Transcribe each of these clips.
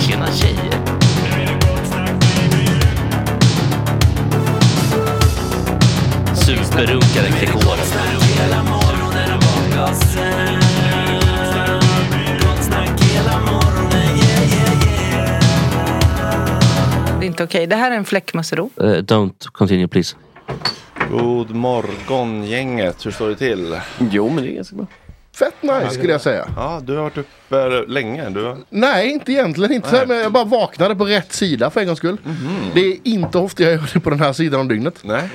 Tjena tjejer! Superrunkaren Gregor. Det är inte okej. Det här är en fläckmussero. Uh, don't continue please. God morgon gänget, hur står det till? Jo men det är ganska bra. Fett nice skulle jag säga. Ja, du har varit uppe länge. Du har... Nej, inte egentligen inte. Men jag bara vaknade på rätt sida för en gångs skull. Det är inte ofta jag gör det på den här sidan av dygnet. Nej.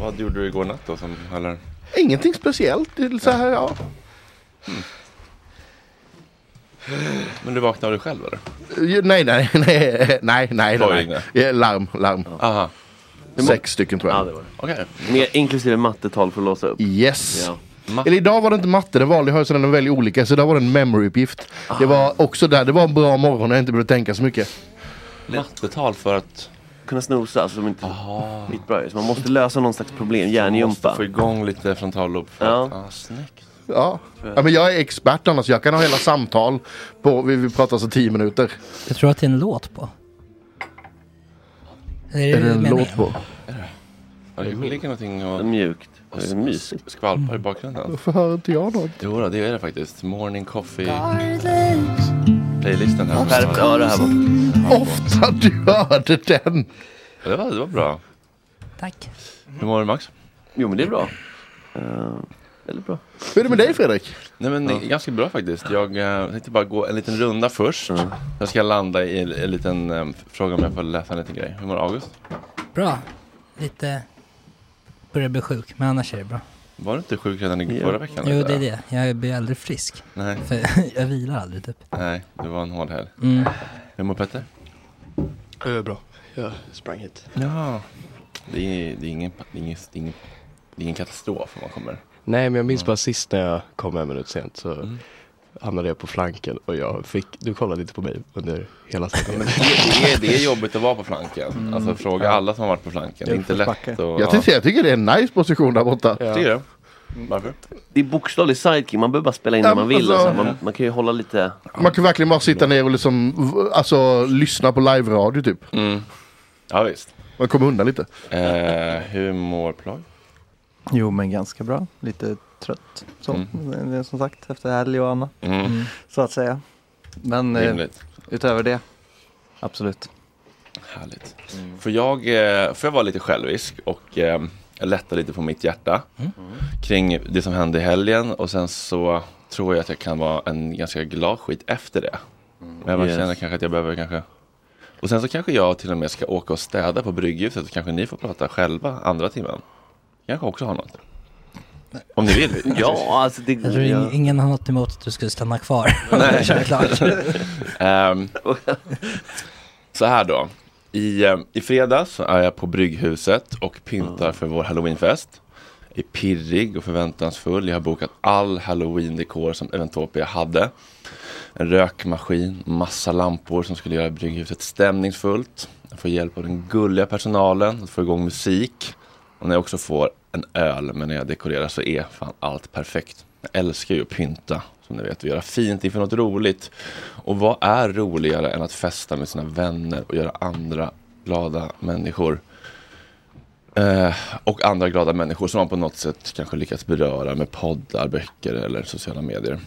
Vad gjorde du igår natt då? Som, eller? Ingenting speciellt. Så här, ja. Men du vaknade av dig själv eller? Nej, nej, nej, nej, nej, nej. nej. Larm, larm. Aha, Sex stycken tror Ja, jag. det var det. okej. Mer, inklusive mattetal för att låsa upp. Yes. Ja. Eller idag var det inte matte, den valde jag sådana väldigt olika, så idag var det en memory-uppgift. Det var också där, det var en bra morgon när jag inte behövde tänka så mycket. Mattetal för att Kunna snosa, alltså de inte mitt bra. Så man måste lösa någon slags problem, hjärngympa. få igång lite frontallob. Ja. Ah, snyggt. Ja. ja, men jag är expert annars, jag kan ha hela samtal på, vi, vi pratar så tio minuter. Jag tror att det är en låt på. Eller Är det en låt på? Ja, det ligger någonting och Mjukt. Det är mysigt. skvalpar i bakgrunden. Varför hör inte jag något? Jo då, det är det faktiskt. Morning coffee. Playlisten här. Skärpt öra här bort. Ofta du hörde den! Ja, Det var, det var bra. Tack. Hur mår du Max? Jo men det är bra. Uh, väldigt bra. Hur är det med dig Fredrik? Nej men ganska bra faktiskt. Jag eh, tänkte bara gå en liten runda först. Jag ska landa i en, en liten eh, fråga om jag får läsa en liten grej. Hur mår August? Bra. Lite... Börjar bli sjuk, men annars är det bra. Var du inte sjuk redan i förra veckan? Jo, det är det. Jag blir aldrig frisk. Nej, För jag vilar aldrig typ. nej, det var en hård helg. Mm. Hur mår Petter? Uh, bra. Jag sprang hit. Ja. Det är, det är, ingen, det är, ingen, det är, ingen, det är ingen katastrof om man kommer. Nej, men jag minns bara sist när jag kom en minut sent så Mm. Hamnade jag på flanken och jag fick, du kollade inte på mig under hela Men sändningen. det, det, är, det är jobbigt att vara på flanken. Alltså fråga alla som har varit på flanken. Det är inte lätt att... Jag, tycker, jag tycker det är en nice position där borta. Ja. Tycker du? Varför? Det är bokstavligt sidekick, man behöver bara spela in Ja, när man men vill. alltså- Alltså. Man, man kan ju hålla lite... Man kan verkligen bara sitta ner och liksom, alltså lyssna på live-radio typ. Mm. Ja visst. Man kommer undan lite. Eh, hur mår Plag? Jo, men ganska bra. Lite trött. Så, Mm. det är som sagt, efter helg och annat. Mm. Så att säga. Men eh, utöver det, absolut. Härligt. För jag, eh, får jag vara lite självisk och eh, jag lättar lite på mitt hjärta kring det som hände i helgen och sen så tror jag att jag kan vara en ganska glad skit efter det. Men jag bara Yes. känner kanske att jag behöver kanske och sen så kanske jag till och med ska åka och städa på brygghuset så kanske ni får prata själva andra timmen. Kanske också har något. Om ni vill. Ja, alltså det... Jag tror ja. ing- ingen har något emot att du skulle stanna kvar. Nej. Klart. Ehm, så här då. I, eh, I fredags är jag på Brygghuset och pyntar för vår halloweenfest. Är pirrig och förväntansfull. Jag har bokat all halloween-dekor som Eventopia hade. En rökmaskin, massa lampor som skulle göra Brygghuset stämningsfullt. Jag får hjälp av den gulliga personalen att få igång musik. Och när jag också får en öl, men när jag dekorerar så är fan allt perfekt. Jag älskar ju att pynta, som ni vet, och göra fint inför något roligt. Och vad är roligare än att festa med sina vänner och göra andra glada människor eh, och andra glada människor som man på något sätt kanske lyckats beröra med poddar, böcker eller sociala medier.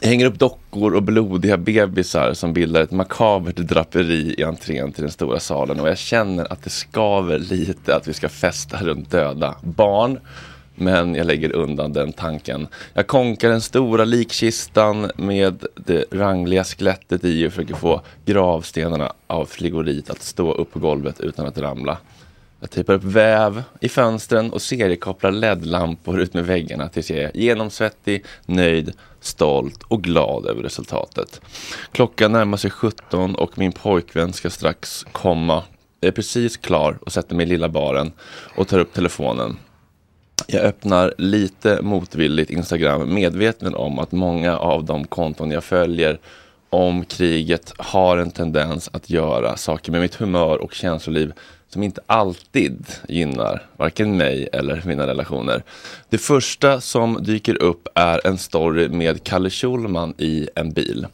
Jag hänger upp dockor och blodiga bebisar som bildar ett makabert draperi i entrén till den stora salen och jag känner att det skaver lite att vi ska festa runt döda barn. Men jag lägger undan den tanken. Jag konkar den stora likkistan med det rangliga skelettet i och försöker få gravstenarna av fligorit att stå upp på golvet utan att ramla. Jag tejpar upp väv i fönstren och seriekopplar LED-lampor ut med väggarna tills jag är genomsvettig, nöjd, stolt och glad över resultatet. Klockan närmar sig 17 och min pojkvän ska strax komma. Jag är precis klar och sätter mig i lilla baren och tar upp telefonen. Jag öppnar lite motvilligt Instagram medveten om att många av de konton jag följer om kriget har en tendens att göra saker med mitt humör och känsloliv som inte alltid gynnar varken mig eller mina relationer. Det första som dyker upp är en story med Kalle Schulman i en bil.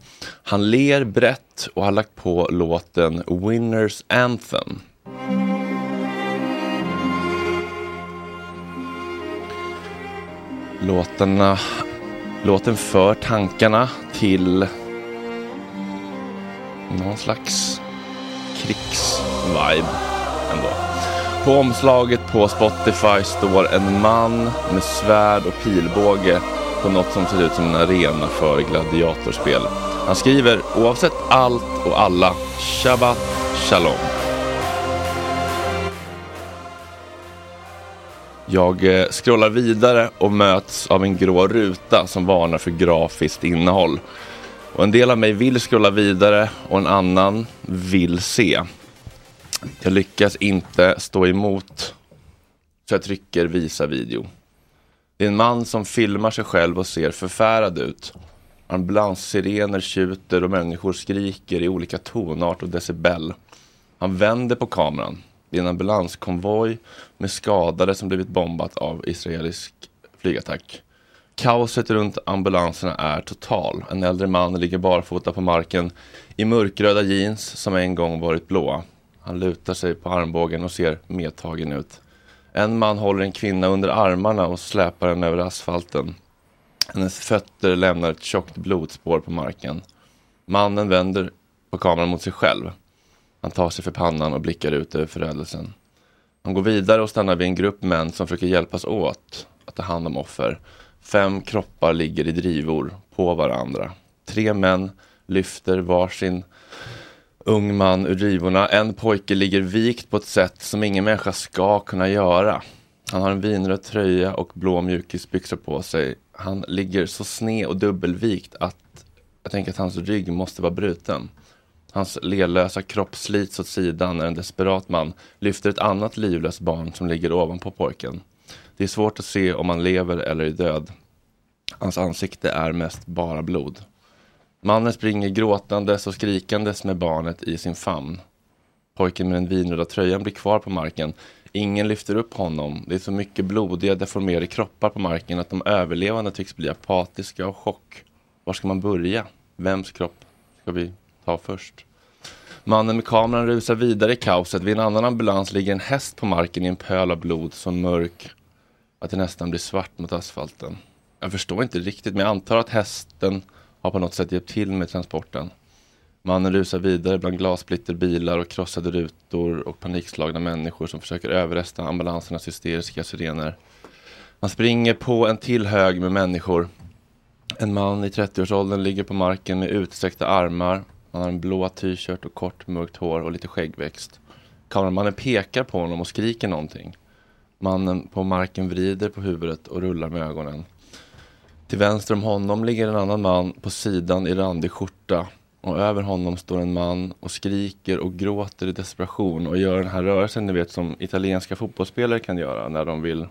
Han ler brett och har lagt på låten Winners Anthem. Låtarna, låten för tankarna till någon slags krigsvibe. På omslaget på Spotify står en man med svärd och pilbåge på något som ser ut som en arena för gladiatorspel. Han skriver oavsett allt och alla, Shabbat Shalom. Jag eh, scrollar vidare och möts av en grå ruta som varnar för grafiskt innehåll. Och en del av mig vill scrolla vidare och en annan vill se. Jag lyckas inte stå emot så jag trycker visa video. Det är en man som filmar sig själv och ser förfärad ut. Ambulanssirener tjuter och människor skriker i olika tonart och decibel. Han vänder på kameran. Det är en ambulanskonvoj med skadade som blivit bombat av israelisk flygattack. Kaoset runt ambulanserna är total. En äldre man ligger barfota på marken i mörkröda jeans som en gång varit blåa. Han lutar sig på armbågen och ser medtagen ut. En man håller en kvinna under armarna och släpar henne över asfalten. Hennes fötter lämnar ett tjockt blodspår på marken. Mannen vänder på kameran mot sig själv. Han tar sig för pannan och blickar ut över förödelsen. Han går vidare och stannar vid en grupp män som försöker hjälpas åt att ta hand om offer. Fem kroppar ligger i drivor på varandra. Tre män lyfter varsin ung man ur drivorna. En pojke ligger vikt på ett sätt som ingen människa ska kunna göra. Han har en vinröd tröja och blå mjukisbyxor på sig. Han ligger så sned och dubbelvikt att jag tänker att hans rygg måste vara bruten. Hans lelösa kropp slits åt sidan när en desperat man lyfter ett annat livlöst barn som ligger ovanpå pojken. Det är svårt att se om han lever eller är död. Hans ansikte är mest bara blod. Mannen springer gråtandes och skrikandes med barnet i sin famn. Pojken med den vinröda tröjan blir kvar på marken. Ingen lyfter upp honom. Det är så mycket blodiga, deformerade kroppar på marken att de överlevande tycks bli apatiska och chock. Var ska man börja? Vems kropp ska vi ta först? Mannen med kameran rusar vidare i kaoset. Vid en annan ambulans ligger en häst på marken i en pöl av blod så mörk att det nästan blir svart mot asfalten. Jag förstår inte riktigt men jag antar att hästen har på något sätt hjälpt till med transporten. Mannen rusar vidare bland glassplitter, bilar och krossade rutor och panikslagna människor som försöker överrösta ambulansernas hysteriska sirener. Han springer på en till hög med människor. En man i 30-årsåldern ligger på marken med utsträckta armar. Han har en blå t-shirt och kort mörkt hår och lite skäggväxt. Kameramannen pekar på honom och skriker någonting. Mannen på marken vrider på huvudet och rullar med ögonen. Till vänster om honom ligger en annan man på sidan i randig skjorta och över honom står en man och skriker och gråter i desperation och gör den här rörelsen ni vet som italienska fotbollsspelare kan göra när de vill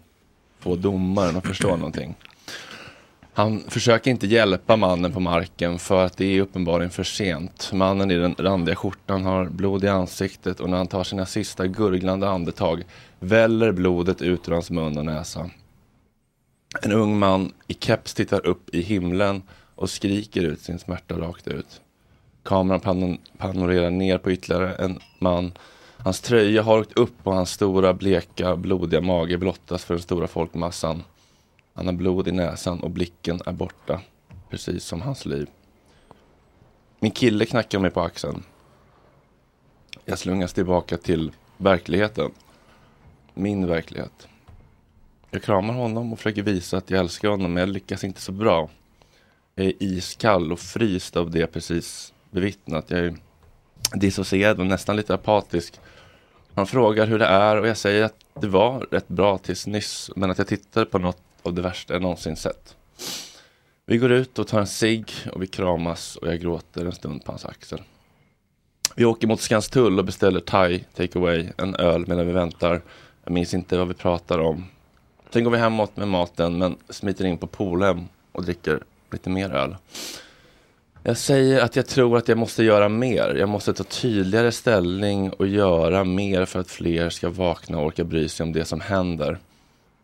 få domaren att förstå någonting. Han försöker inte hjälpa mannen på marken för att det är uppenbarligen för sent. Mannen i den randiga skjortan har blod i ansiktet och när han tar sina sista gurglande andetag väller blodet ut ur hans mun och näsa. En ung man i keps tittar upp i himlen och skriker ut sin smärta rakt ut. Kameran pan panorerar ner på ytterligare en man. Hans tröja har åkt upp och hans stora bleka blodiga mage blottas för den stora folkmassan. Han har blod i näsan och blicken är borta. Precis som hans liv. Min kille knackar mig på axeln. Jag slungas tillbaka till verkligheten. Min verklighet. Jag kramar honom och försöker visa att jag älskar honom men jag lyckas inte så bra. Jag är iskall och fryst av det jag precis bevittnat. Jag är dissocierad och nästan lite apatisk. Han frågar hur det är och jag säger att det var rätt bra tills nyss men att jag tittade på något av det värsta jag någonsin sett. Vi går ut och tar en cigg och vi kramas och jag gråter en stund på hans axel. Vi åker mot Skanstull och beställer thai takeaway, en öl medan vi väntar. Jag minns inte vad vi pratar om. Sen går vi hemåt med maten men smiter in på Polhem och dricker lite mer öl. Jag säger att jag tror att jag måste göra mer. Jag måste ta tydligare ställning och göra mer för att fler ska vakna och orka bry sig om det som händer.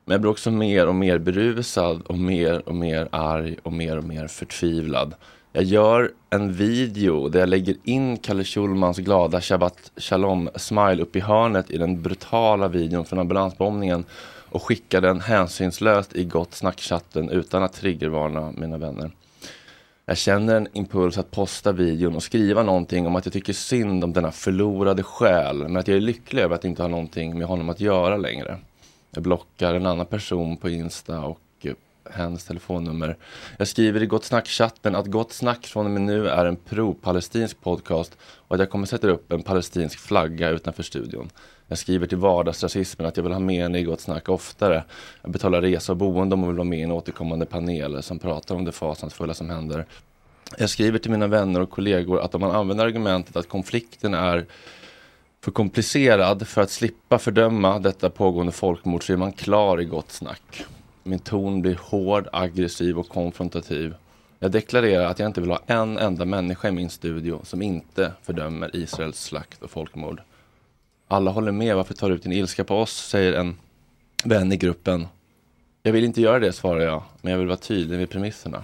Men jag blir också mer och mer berusad och mer och mer arg och mer och mer förtvivlad. Jag gör en video där jag lägger in Kalle Schulmans glada Shabbat Shalom-smile upp i hörnet i den brutala videon från ambulansbombningen och skickar den hänsynslöst i gott snackchatten utan att triggervarna mina vänner. Jag känner en impuls att posta videon och skriva någonting om att jag tycker synd om denna förlorade själ men att jag är lycklig över att inte ha någonting med honom att göra längre. Jag blockar en annan person på Insta och hennes telefonnummer. Jag skriver i Gott Snack-chatten att Gott Snack från och med nu är en pro-palestinsk podcast och att jag kommer sätta upp en palestinsk flagga utanför studion. Jag skriver till vardagsrasismen att jag vill ha med henne i Gott Snack oftare. Jag betalar resa och boende om hon vill vara med i en återkommande panel som pratar om det fasansfulla som händer. Jag skriver till mina vänner och kollegor att om man använder argumentet att konflikten är för komplicerad för att slippa fördöma detta pågående folkmord så är man klar i gott snack. Min ton blir hård, aggressiv och konfrontativ. Jag deklarerar att jag inte vill ha en enda människa i min studio som inte fördömer Israels slakt och folkmord. Alla håller med, varför tar du ut din ilska på oss? säger en vän i gruppen. Jag vill inte göra det, svarar jag, men jag vill vara tydlig med premisserna.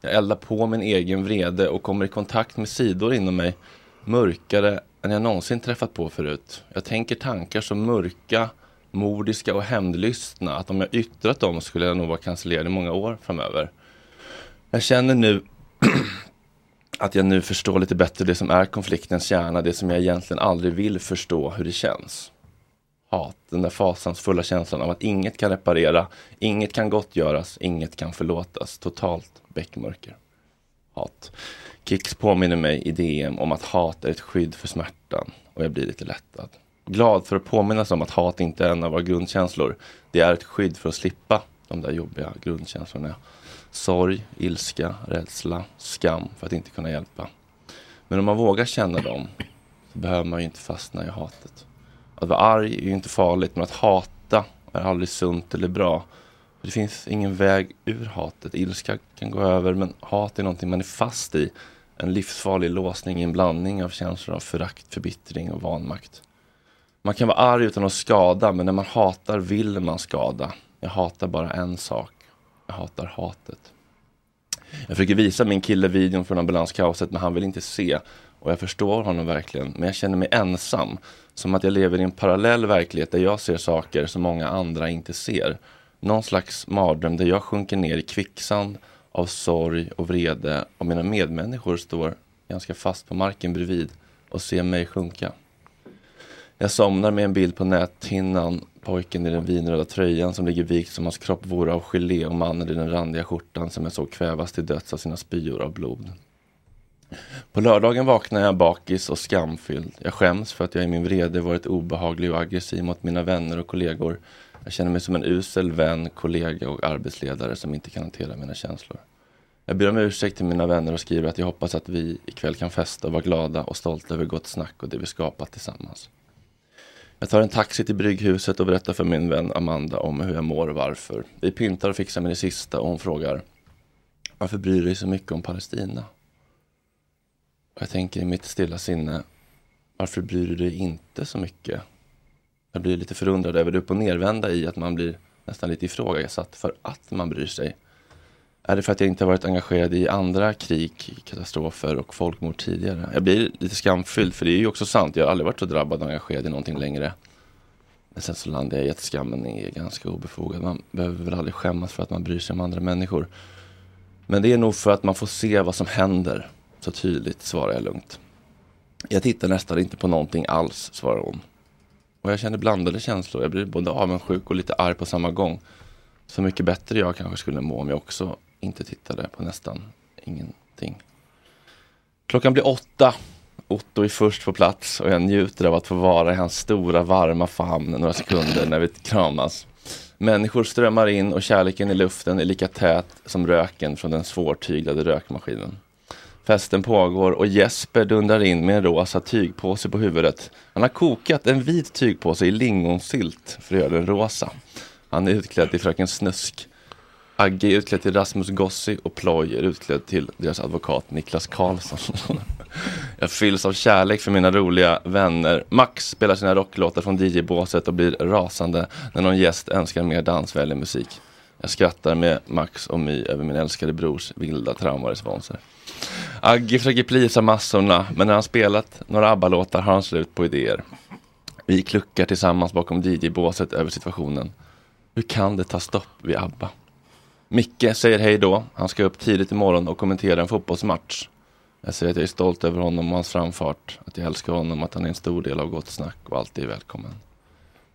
Jag eldar på min egen vrede och kommer i kontakt med sidor inom mig mörkare än jag någonsin träffat på förut. Jag tänker tankar som mörka, mordiska och hämndlystna att om jag yttrat dem skulle jag nog vara cancellerad i många år framöver. Jag känner nu att jag nu förstår lite bättre det som är konfliktens kärna, det som jag egentligen aldrig vill förstå hur det känns. Hat, den där fasansfulla känslan av att inget kan reparera, inget kan gottgöras, inget kan förlåtas. Totalt bäckmörker. Hat. Kicks påminner mig i DM om att hat är ett skydd för smärtan och jag blir lite lättad. Glad för att påminnas om att hat inte är en av våra grundkänslor. Det är ett skydd för att slippa de där jobbiga grundkänslorna. Sorg, ilska, rädsla, skam för att inte kunna hjälpa. Men om man vågar känna dem så behöver man ju inte fastna i hatet. Att vara arg är ju inte farligt men att hata är aldrig sunt eller bra. Det finns ingen väg ur hatet. Ilska kan gå över men hat är någonting man är fast i. En livsfarlig låsning i en blandning av känslor av förakt, förbittring och vanmakt. Man kan vara arg utan att skada men när man hatar vill man skada. Jag hatar bara en sak. Jag hatar hatet. Jag försöker visa min kille videon från ambulanskaoset men han vill inte se. Och jag förstår honom verkligen. Men jag känner mig ensam. Som att jag lever i en parallell verklighet där jag ser saker som många andra inte ser. Någon slags mardröm där jag sjunker ner i kvicksand av sorg och vrede och mina medmänniskor står ganska fast på marken bredvid och ser mig sjunka. Jag somnar med en bild på näthinnan, pojken i den vinröda tröjan som ligger vikt som hans kropp vore av gelé och mannen i den randiga skjortan som jag såg kvävas till döds av sina spyor av blod. På lördagen vaknar jag bakis och skamfylld. Jag skäms för att jag i min vrede varit obehaglig och aggressiv mot mina vänner och kollegor. Jag känner mig som en usel vän, kollega och arbetsledare som inte kan hantera mina känslor. Jag ber om ursäkt till mina vänner och skriver att jag hoppas att vi ikväll kan festa och vara glada och stolta över gott snack och det vi skapat tillsammans. Jag tar en taxi till Brygghuset och berättar för min vän Amanda om hur jag mår och varför. Vi pyntar och fixar med det sista och hon frågar Varför bryr du dig så mycket om Palestina? Och jag tänker i mitt stilla sinne Varför bryr du dig inte så mycket? Jag blir lite förundrad över det upp och nervända i att man blir nästan lite ifrågasatt för att man bryr sig. Är det för att jag inte har varit engagerad i andra krig, katastrofer och folkmord tidigare? Jag blir lite skamfylld för det är ju också sant. Jag har aldrig varit så drabbad och engagerad i någonting längre. Men sen så landar jag i att skammen är ganska obefogad. Man behöver väl aldrig skämmas för att man bryr sig om andra människor. Men det är nog för att man får se vad som händer så tydligt, svarar jag lugnt. Jag tittar nästan inte på någonting alls, svarar hon. Och jag känner blandade känslor. Jag blir både avundsjuk och lite arg på samma gång. Så mycket bättre jag kanske skulle må om jag också inte tittade på nästan ingenting. Klockan blir åtta. Otto är först på plats och jag njuter av att få vara i hans stora varma famn några sekunder när vi kramas. Människor strömmar in och kärleken i luften är lika tät som röken från den svårtyglade rökmaskinen. Festen pågår och Jesper dundrar in med en rosa tygpåse på huvudet. Han har kokat en vit tygpåse i lingonsylt för att göra den rosa. Han är utklädd till Fröken Snusk. Agge är utklädd till Rasmus Gossi och Ploy är utklädd till deras advokat Niklas Karlsson. Jag fylls av kärlek för mina roliga vänner. Max spelar sina rocklåtar från DJ-båset och blir rasande när någon gäst önskar mer dansvänlig musik. Jag skrattar med Max och My över min älskade brors vilda traumaresponser. Agge försöker plisa massorna, men när han spelat några ABBA-låtar har han slut på idéer. Vi kluckar tillsammans bakom DJ-båset över situationen. Hur kan det ta stopp vid ABBA? Micke säger hej då. Han ska upp tidigt imorgon och kommentera en fotbollsmatch. Jag säger att jag är stolt över honom och hans framfart. Att jag älskar honom, att han är en stor del av Gott Snack och alltid är välkommen.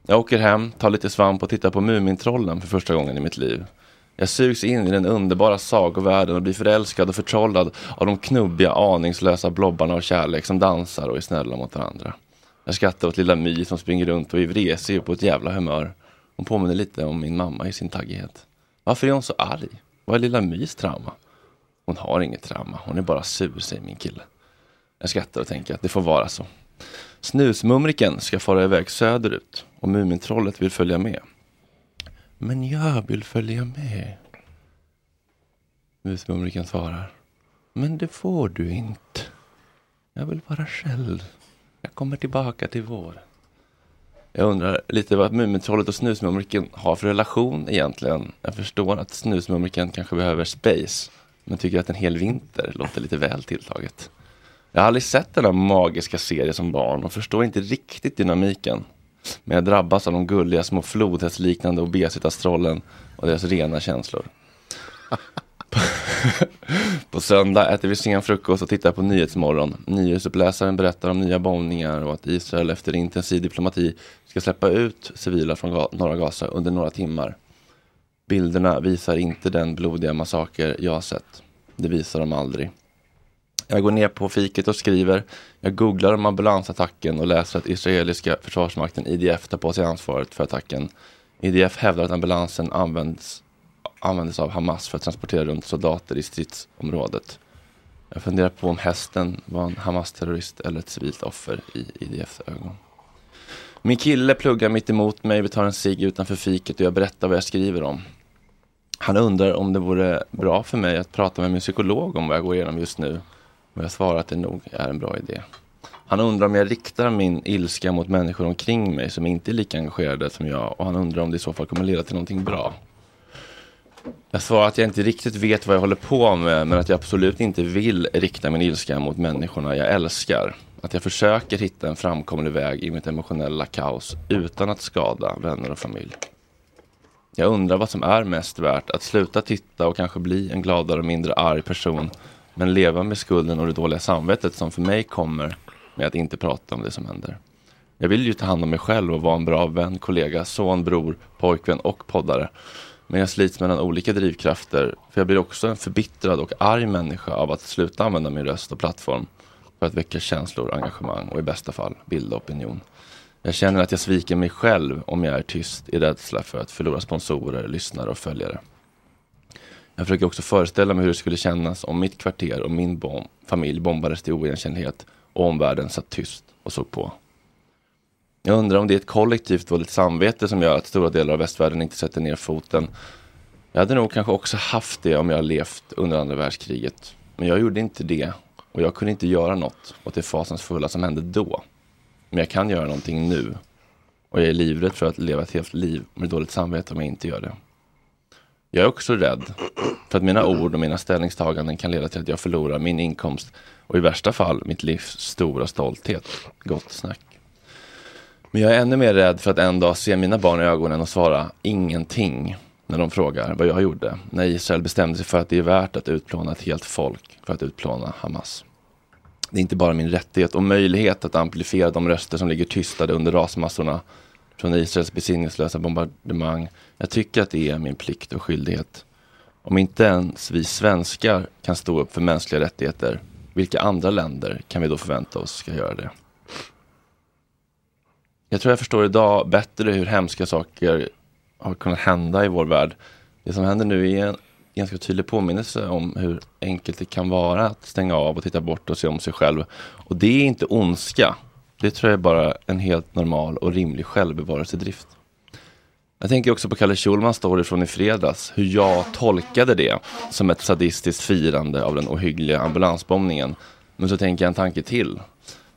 Jag åker hem, tar lite svamp och tittar på Mumintrollen för första gången i mitt liv. Jag sugs in i den underbara sagovärlden och blir förälskad och förtrollad av de knubbiga, aningslösa blobbarna av kärlek som dansar och är snälla mot varandra. Jag skrattar åt lilla My som springer runt och är vresig och på ett jävla humör. Hon påminner lite om min mamma i sin taggighet. Varför är hon så arg? Vad är lilla Mys trauma? Hon har inget trauma, hon är bara sur, säger min kille. Jag skrattar och tänker att det får vara så. Snusmumriken ska fara iväg söderut och Mumintrollet vill följa med. Men jag vill följa med. Musmumriken svarar. Men det får du inte. Jag vill vara själv. Jag kommer tillbaka till våren. Jag undrar lite vad Mumintrollet och Snusmumriken har för relation egentligen. Jag förstår att Snusmumriken kanske behöver space. Men tycker att en hel vinter låter lite väl tilltaget. Jag har aldrig sett denna magiska serie som barn och förstår inte riktigt dynamiken. Men jag drabbas av de gulliga små flodhästliknande obesitastrollen och deras rena känslor. på söndag äter vi sen frukost och tittar på Nyhetsmorgon. Nyhetsuppläsaren berättar om nya bombningar och att Israel efter intensiv diplomati ska släppa ut civila från norra Gaza under några timmar. Bilderna visar inte den blodiga massaker jag sett. Det visar de aldrig. Jag går ner på fiket och skriver. Jag googlar om ambulansattacken och läser att israeliska försvarsmakten IDF tar på sig ansvaret för attacken. IDF hävdar att ambulansen används, användes av Hamas för att transportera runt soldater i stridsområdet. Jag funderar på om hästen var en Hamas-terrorist eller ett civilt offer i IDFs ögon. Min kille pluggar mitt emot mig, vi tar en cigg utanför fiket och jag berättar vad jag skriver om. Han undrar om det vore bra för mig att prata med min psykolog om vad jag går igenom just nu. Och jag svarar att det nog är en bra idé. Han undrar om jag riktar min ilska mot människor omkring mig som inte är lika engagerade som jag och han undrar om det i så fall kommer leda till någonting bra. Jag svarar att jag inte riktigt vet vad jag håller på med men att jag absolut inte vill rikta min ilska mot människorna jag älskar. Att jag försöker hitta en framkomlig väg i mitt emotionella kaos utan att skada vänner och familj. Jag undrar vad som är mest värt, att sluta titta och kanske bli en gladare och mindre arg person, men leva med skulden och det dåliga samvetet som för mig kommer med att inte prata om det som händer. Jag vill ju ta hand om mig själv och vara en bra vän, kollega, son, bror, pojkvän och poddare. Men jag slits mellan olika drivkrafter, för jag blir också en förbittrad och arg människa av att sluta använda min röst och plattform för att väcka känslor, engagemang och i bästa fall bilda opinion. Jag känner att jag sviker mig själv om jag är tyst i rädsla för att förlora sponsorer, lyssnare och följare. Jag försöker också föreställa mig hur det skulle kännas om mitt kvarter och min bom- familj bombades till oigenkännlighet och omvärlden satt tyst och såg på. Jag undrar om det är ett kollektivt dåligt samvete som gör att stora delar av västvärlden inte sätter ner foten. Jag hade nog kanske också haft det om jag levt under andra världskriget. Men jag gjorde inte det och jag kunde inte göra något åt det fasansfulla som hände då. Men jag kan göra någonting nu. Och jag är livrädd för att leva ett helt liv med dåligt samvete om jag inte gör det. Jag är också rädd för att mina ord och mina ställningstaganden kan leda till att jag förlorar min inkomst och i värsta fall mitt livs stora stolthet. Gott snack. Men jag är ännu mer rädd för att en dag se mina barn i ögonen och svara ingenting när de frågar vad jag gjorde när Israel bestämde sig för att det är värt att utplåna ett helt folk för att utplåna Hamas. Det är inte bara min rättighet och möjlighet att amplifiera de röster som ligger tystade under rasmassorna från Israels besinningslösa bombardemang. Jag tycker att det är min plikt och skyldighet. Om inte ens vi svenskar kan stå upp för mänskliga rättigheter, vilka andra länder kan vi då förvänta oss ska göra det? Jag tror jag förstår idag bättre hur hemska saker har kunnat hända i vår värld. Det som händer nu är en ganska tydlig påminnelse om hur enkelt det kan vara att stänga av och titta bort och se om sig själv. Och det är inte ondska. Det tror jag är bara en helt normal och rimlig självbevarelsedrift. Jag tänker också på Kalle Schulmans story från i fredags, hur jag tolkade det som ett sadistiskt firande av den ohyggliga ambulansbombningen. Men så tänker jag en tanke till.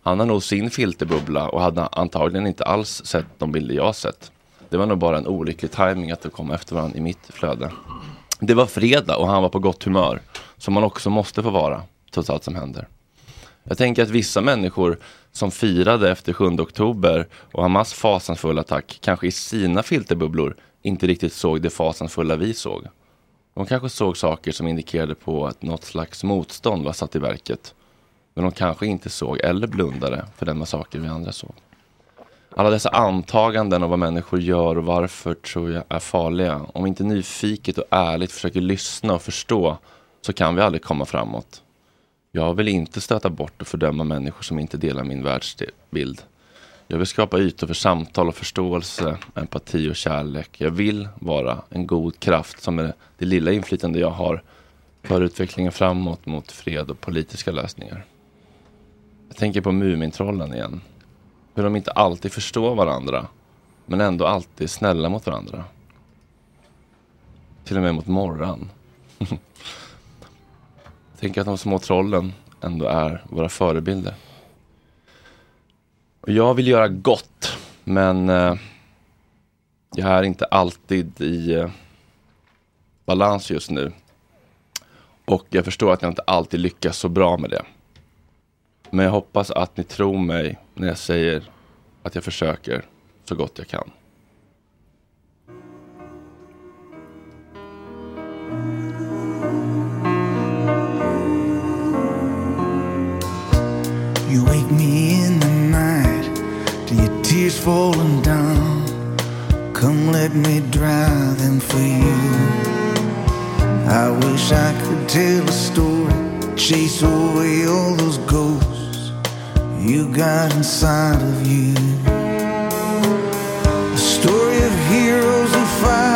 Han har nog sin filterbubbla och hade antagligen inte alls sett de bilder jag sett. Det var nog bara en olycklig timing att de kom efter varandra i mitt flöde. Det var fredag och han var på gott humör, som man också måste få vara, trots allt som händer. Jag tänker att vissa människor som firade efter 7 oktober och Hamas fasansfulla attack kanske i sina filterbubblor inte riktigt såg det fasansfulla vi såg. De kanske såg saker som indikerade på att något slags motstånd var satt i verket. Men de kanske inte såg eller blundade för den massaker vi andra såg. Alla dessa antaganden om vad människor gör och varför tror jag är farliga. Om vi inte nyfiket och ärligt försöker lyssna och förstå så kan vi aldrig komma framåt. Jag vill inte stöta bort och fördöma människor som inte delar min världsbild. Jag vill skapa ytor för samtal och förståelse, empati och kärlek. Jag vill vara en god kraft som med det lilla inflytande jag har för utvecklingen framåt mot fred och politiska lösningar. Jag tänker på Mumintrollen igen. Hur de inte alltid förstår varandra, men ändå alltid är snälla mot varandra. Till och med mot Morran. Tänk att de små trollen ändå är våra förebilder. Och jag vill göra gott, men eh, jag är inte alltid i eh, balans just nu. Och jag förstår att jag inte alltid lyckas så bra med det. Men jag hoppas att ni tror mig när jag säger att jag försöker så gott jag kan. You wake me in the night to your tears falling down. Come let me dry them for you. I wish I could tell a story, chase away all those ghosts you got inside of you. A story of heroes who fight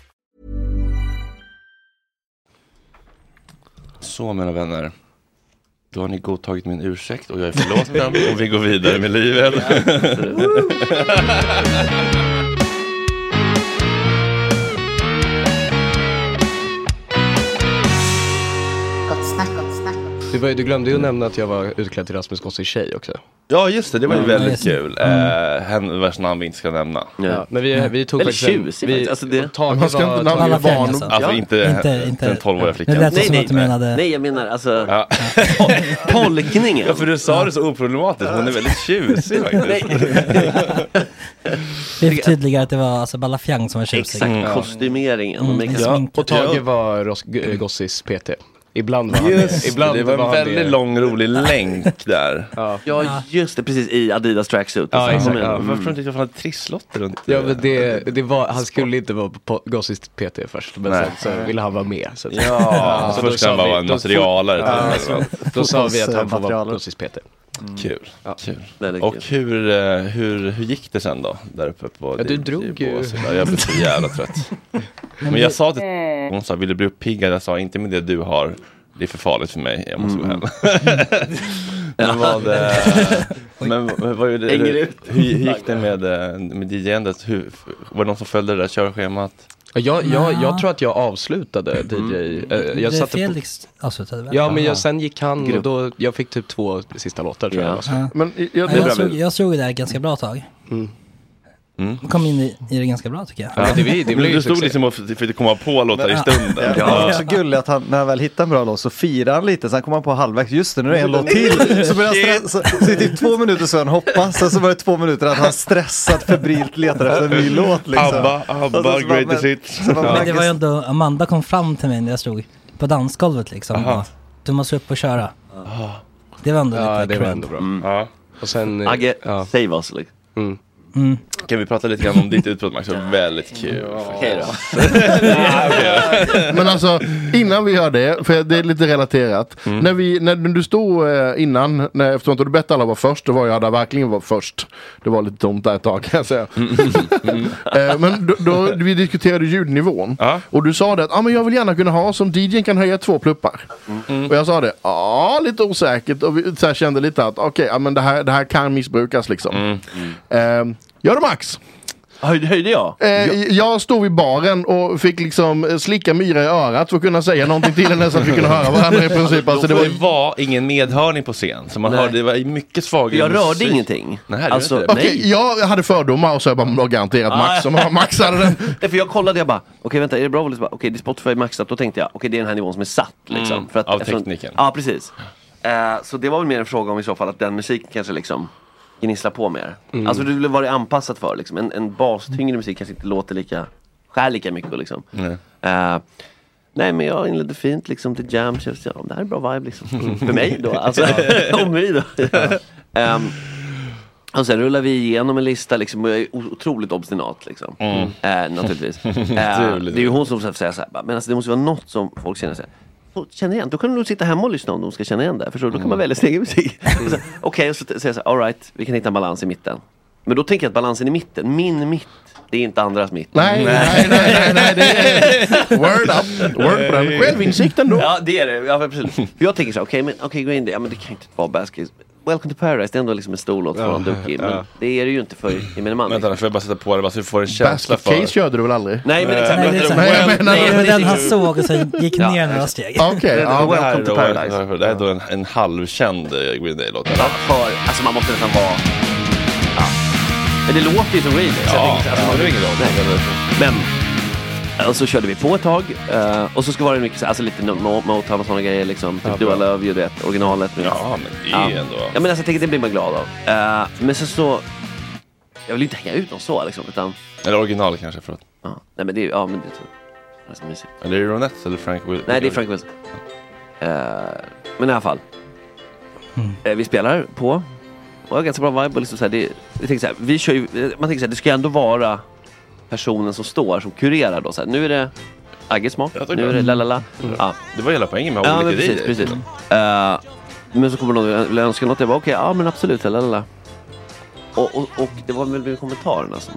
Så mina vänner. Då har ni godtagit min ursäkt och jag är förlåten och vi går vidare med livet. Du, var, du glömde ju att nämna att jag var utklädd till Rasmus Gosses tjej också. Ja just det, det var ju väldigt kul. Mm. Eh, hen vars namn vi inte ska nämna. Ja, men vi, vi tog Väldigt faktiskt en- tjusig vi, faktiskt. Alltså det- Tage Man ska var- inte namnge Alla barn. Alltså. Alltså inte, Inte- inte, inte- den 12-åriga flickan. Det lät som att du menade... Nej, jag menar alltså Ja. tolkningen. ja, för du sa det så oproblematiskt. Hon är väldigt tjusig faktiskt. Vi förtydligar att det var alltså Balafiang som var tjusig. Exakt, kostymeringen. Mm, är ja. Och Tage var Ros- G- Gossis PT. Ibland var han Just det. Ibland det, var var en väldigt det. lång rolig länk där. Ja. Ja, just det, precis i Adidas tracksuit. Ja, Alltså, exakt, ja. mm. Varför inte jag hade trisslotter runt? Ja, men det, det var, han skulle inte vara på Gossis PT först, men Nej. sen så ville han vara med. Så Ja, så först då han bara vara en då- materialare. Till det. så- Då sa vi att han får vara Fotbollsmaterialet. Gossis PT. Kul. kul. Väldigt Och kul. hur, eh, hur, hur gick det sen då? Där uppe på Ja, du drog ju. Ja, Jag blev så jävla trött. Men jag sa till hon sa, vill du bli uppiggad? Jag sa, inte med det du har. det är för farligt för mig, jag måste Mm. gå hem. men vad, eh, men, vad gjorde, hur, hur gick det med, eh, med DJ-andet? Var det någon som följde det där körschemat? Jag, jag, Ja. jag tror att jag avslutade DJ. eh, Jag satte på, Felix avslutade väl? ja, men jag, sen gick han och då, jag fick typ två sista låtar tror jag. Ja. Men jag, Ja, jag, jag, såg, jag såg det där ganska bra tag. Mm. Kom in i, i det ganska bra tycker jag. Ja, det, det ju du stod liksom och försökte komma på låtar i stunden. Det var också gulligt att han, när han väl hittar en bra låt så firar han lite, sen kommer han på halvvägs, just det nu är det en låt till. Så börjar han stressa, så, så i typ två minuter så han hoppas, sen så var det två minuter att han stressat febrilt letar efter en ny låt liksom. Abba, Abba, så- så greatest hits. så bara, Men det var ju ändå, Amanda kom fram till mig när jag stod på dansgolvet liksom. Aha. Och, du måste upp och köra. Det var ändå Ja, lite det var cred. ändå bra. Ja. Och sen, Agge, ja. save us liksom. Mm. Mm. Kan vi prata lite grann om ditt utbrott Max? Det var väldigt kul. Men alltså innan vi gör det, för det är lite relaterat. Mm. När, vi, när du stod eh, innan, när, eftersom du bett alla var först, då var jag där verkligen var först. Det var lite tomt där ett tag kan jag säga. Eh, men då, då, vi diskuterade ljudnivån. Ja. Och du sa det att ah, men jag vill gärna kunna ha som DJn kan höja två pluppar. Och jag sa det, ja lite osäkert. Och vi så här, kände lite att okej, ja, men det, här, det här kan missbrukas liksom. Eh, gör det Max! Höjde, höjde jag? Eh, jag stod vid baren och fick liksom eh, slicka Myra i örat för att kunna säga någonting till henne så att vi kunde höra varandra i princip. Alltså, det det var, var ingen medhörning på scen, så man Nej. hörde, det var mycket svagare Jag rörde musik. ingenting. Nej, det Alltså, det. Okej, jag hade fördomar och så jag bara, "Men det var garanterat Max som Max hade den. Nej, för jag kollade, jag bara, okej vänta, är det bra bara, Okej, det är Spotify maxat. Då tänkte jag, okej det är den här nivån som är satt liksom. Mm, för att, av eftersom- tekniken. Ja, precis. Eh, så det var väl mer en fråga om i så fall att den musiken kanske liksom gnisslar på mer. Mm. Alltså det var det anpassat för liksom. En, en bastyngre musik kanske inte låter lika, skär lika mycket liksom. Nej. Eh, nej men jag inledde fint liksom till jam, jag, ja, det här är bra vibe liksom. för mig då, alltså. om mig då. Ehm, och sen rullar vi igenom en lista liksom, och jag är otroligt obstinat liksom. Mm. Eh, naturligtvis. Du, det är ju hon som säger så här, men alltså, det måste vara något som folk känner sig "Folk känner igen, då kan du nog sitta hemma och lyssna om de ska känna igen det. Förstår du? Då kan man välja sin egen musik. Så, Okej, och så säger jag så här, alright, vi kan hitta en balans i mitten. Men då tänker jag att balansen i mitten, min mitt, det är inte andras mitt. Nej, nej, nej, nej, nej, det är word up. Word på den. Självinsikten då. Ja det är det, ja, precis. För jag tänker så här, okej men okej gå in det, ja men det kan inte vara Basket. Welcome to Paradise, det är ändå liksom en stor låt från Duki. Men ja. det är det ju inte för gemene man. Vänta, nu får jag bara sätta på det bara så vi får en känsla Basket för... case körde du väl aldrig? Nej men exakt. Nej, det är Nej, menar- det är men den han såg och sen gick Ja, ner några steg. Okej, Det- ja. Welcome to då, Paradise. det här är då en, en halvkänd eh, Green Day-låt. Ja, alltså man måste nästan vara... Ja. Men det låter ju som Green Day. så jag Ja, tänker så här, ja, det är ingen Nej. roll. Men, och så körde vi på ett tag. eh, och så ska vara det mycket, så- alltså lite no- Motown och sådana grejer liksom. Typ Do I Love You, du vet, originalet. Men, Ja, men det är ju ändå... Ja men alltså jag tänker det blir man glad av. Eh, men sen så, jag vill ju inte hänga ut dem så liksom. Utan, Eller original kanske, förlåt. ja, nej men det är ja men det är så, så mysigt. Eller är det Ronettes eller Frank Will? Nej det är Frank Wilson. Eh, men i alla fall. Eh, vi spelar på. Och jag har ganska bra vibe och liksom så här, det, jag tänker så här, vi kör ju, eh, man tänker så här, det ska ju ändå vara personen som står som kurerar då. Så här, nu är det Agges smak, nu är det lalala. Mm. Ja. Det var hela poängen med Ja olika men precis, idéer. precis. Eh, men så kommer någon och vill önska något, jag bara okej, ja men absolut, lalala. Och, och, och det var väl med kommentarerna som,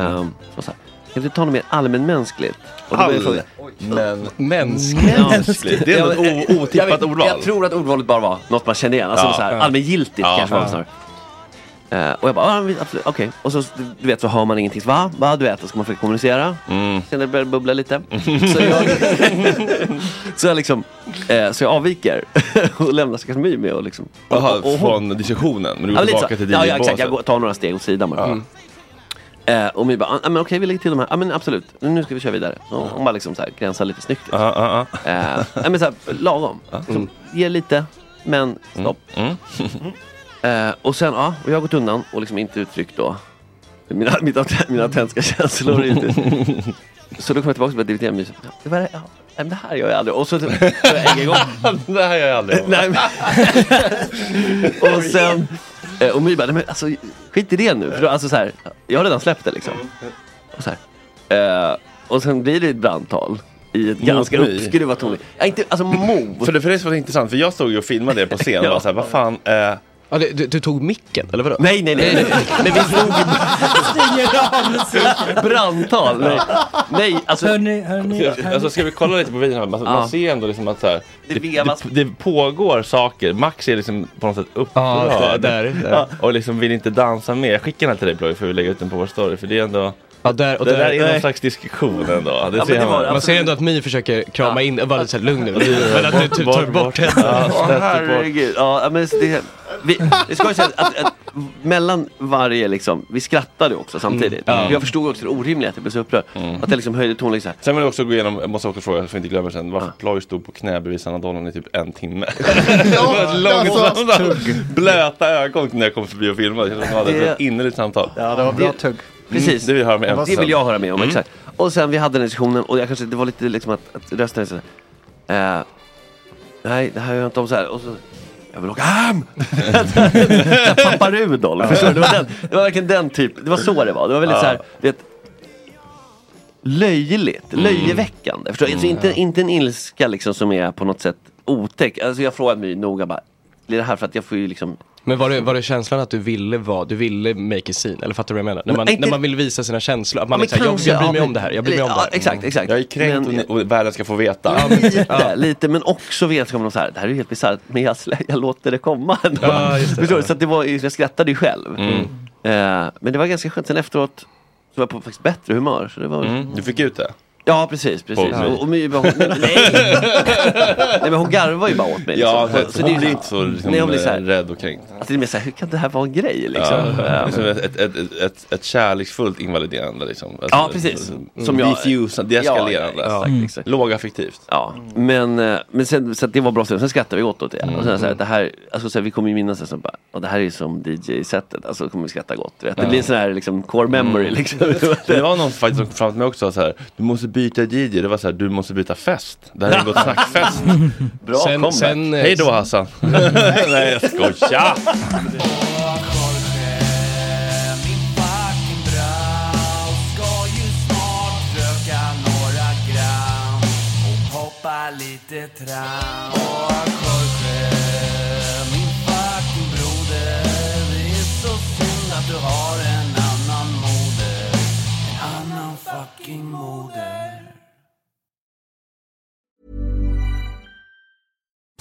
um, så här, kan vi ta något mer allmänmänskligt? Och då började jag fråga- Men Mänskligt. mänskligt. Det är ändå ett o- otippat jag, vet- ordval. Jag tror att ordvalet bara var något man känner igen. Alltså Ja. så här, allmängiltigt kanske var det snarare. Eh, och jag bara, men absolut, okej. Och så du vet så hör man ingenting. Så, Va? Va? Du vet, då ska man försöka kommunicera. Mm. Sen det börjar bubbla lite. så jag, så jag liksom, eh, så jag avviker och lämnar stackars My med och liksom. och, Jaha, och hon- från diskussionen. Men du Ja, går lite tillbaka så. till Ja, ja exakt, jag går, tar några steg åt sidan bara. Mm. Eh, och My bara, ah, men okej vi lägger till de här. Ja men absolut, nu ska vi köra vidare. Så hon bara liksom så här, gränsar lite snyggt. Ja, ja, ja. Eh, nej, men så här, lagom. Liksom, Ge lite, men stopp. Mm. Eh, och sen, ja, och jag har gått undan och liksom inte uttryckt då mina, mina, mina autentiska känslor. Inte. Så då kom jag tillbaka och började dividera ja, det, var, ja, men det här gör jag aldrig. Och så, så en gång. det här gör jag aldrig. nej, men, och sen, eh, och My bara, nej, men alltså skit i det nu. För då, alltså, så här, jag har redan släppt det liksom. Och, så här, eh, och sen blir det ett brandtal. I ett ganska My? uppskruvat tonläge. Ja, inte, alltså mot. För det, för det var intressant, för jag stod ju och filmade det på scen och Ja. var såhär, vad fan, eh, Ja, du, du, du tog micken, eller vadå? Nej, nej, nej. nej. Men vi slog brandtal. Nej, nej alltså. Hörni, hörni, hörni. Alltså ska vi kolla lite på videon här? Man, Ja. man ser ändå liksom att så här, Det det, det, det pågår saker. Max är liksom på något sätt upprörd. Ja, där, där. Ja, och liksom vill inte dansa med. Jag skickar den här till dig Ploy för vi lägga ut den på vår story. För det är ändå, Ja, där, och det där där, är någon nej. slags diskussion ändå. Det Ja, ser det var man. Man ser ändå att My försöker krama in, vara lite såhär lugn nu. Men att du typ tar bort henne. Ja, herregud. Ja, men det, vi, det ska ju säga att, att, mellan varje liksom, vi skrattade också samtidigt. Mm. Ja. Jag förstod också det orimliga att jag blev så upprörd. Att jag liksom höjde tonläget såhär. Sen vill jag också gå igenom, jag måste också fråga så jag inte glömmer sen, varför Ploy stod på knä bredvid Sanna i typ en timme. det var ett långsamt, blöta ögon när jag kom förbi och filmade. Kändes som att vi hade ett innerligt samtal. Ja, det var bra tugg. Precis. Mm, det vill jag höra med en. Det vill jag höra med om, Mm. exakt. Och sen vi hade den diskussionen och jag kanske, det var lite liksom att, att rösten är så eh, Nej, det här gör jag inte om så här. Och så, jag vill åka hem! Pappa Rudolf, förstår du? Det var, den, det var verkligen den typ, det var så det var. Det var väldigt så här, vet, löjligt, Mm. löjeväckande. Förstår du? Alltså, inte, inte en ilska liksom som är på något sätt otäck. Alltså jag frågade mig noga bara, blir det här för att jag får ju liksom Men var det, var det känslan att du ville vara, du ville make a scene? Eller fattar du vad jag menar? När man, Men inte- när man vill visa sina känslor, att man Ja, men jag, jag bryr ja, mig men- om det här, jag bryr mig om det Ja, här. exakt, exakt. Jag är kränkt Men- och, och världen ska få veta. Lite, lite, men också vetskapen om så här, det här är helt bisarrt, men jag, jag låter det komma ändå. Ja, just det. Förstår du? Så att det var, jag skrattade ju själv. Mm. Eh, men det var ganska skönt, sen efteråt så var jag på faktiskt bättre humör. Så det var... Mm, du fick ut det? Ja precis, precis. Och, och My hon, nej, nej men hon garvar ju bara åt mig. Ja, liksom. så, det blir inte så liksom, nej, hon blir så här, rädd och kränkt. alltså, det är mer så här, hur kan det här vara en grej liksom? Ja, liksom ett, ett, ett, ett, ett kärleksfullt invaliderande liksom. Alltså, Ja, precis. mm, Som jag- deeskalerande. Ja, ja, exakt, exakt. Lågaffektivt. Ja, men, eh, men sen, så att det var bra stund. Sen skrattade vi åt det. Och sen så här, det här, alltså, så här, vi kommer ju minnas det som bara, och det här är ju som DJ-sättet, alltså kommer vi skratta gott. Vet. Det Ja. blir en sån här liksom, core memory Mm. liksom. Det var någon faktiskt som kom fram till mig också så här, du måste byta DJ, det var så här, du måste byta fest. Det här är en Gott Snack-fest. Bra Sen- comeback. sen, eh, Hej då Hassan. Nej jag skojar. lite tram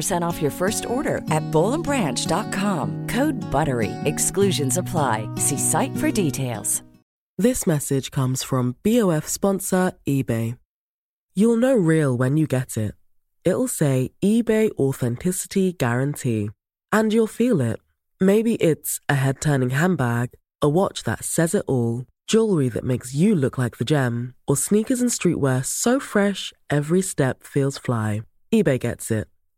15% off your first order at bowlandbranch.com. Code BUTTERY. Exclusions apply. See site for details. This message comes from BOF sponsor eBay. You'll know real when you get it. It'll say eBay Authenticity Guarantee. And you'll feel it. Maybe it's a head turning handbag, a watch that says it all, jewelry that makes you look like the gem, or sneakers and streetwear so fresh every step feels fly. eBay gets it.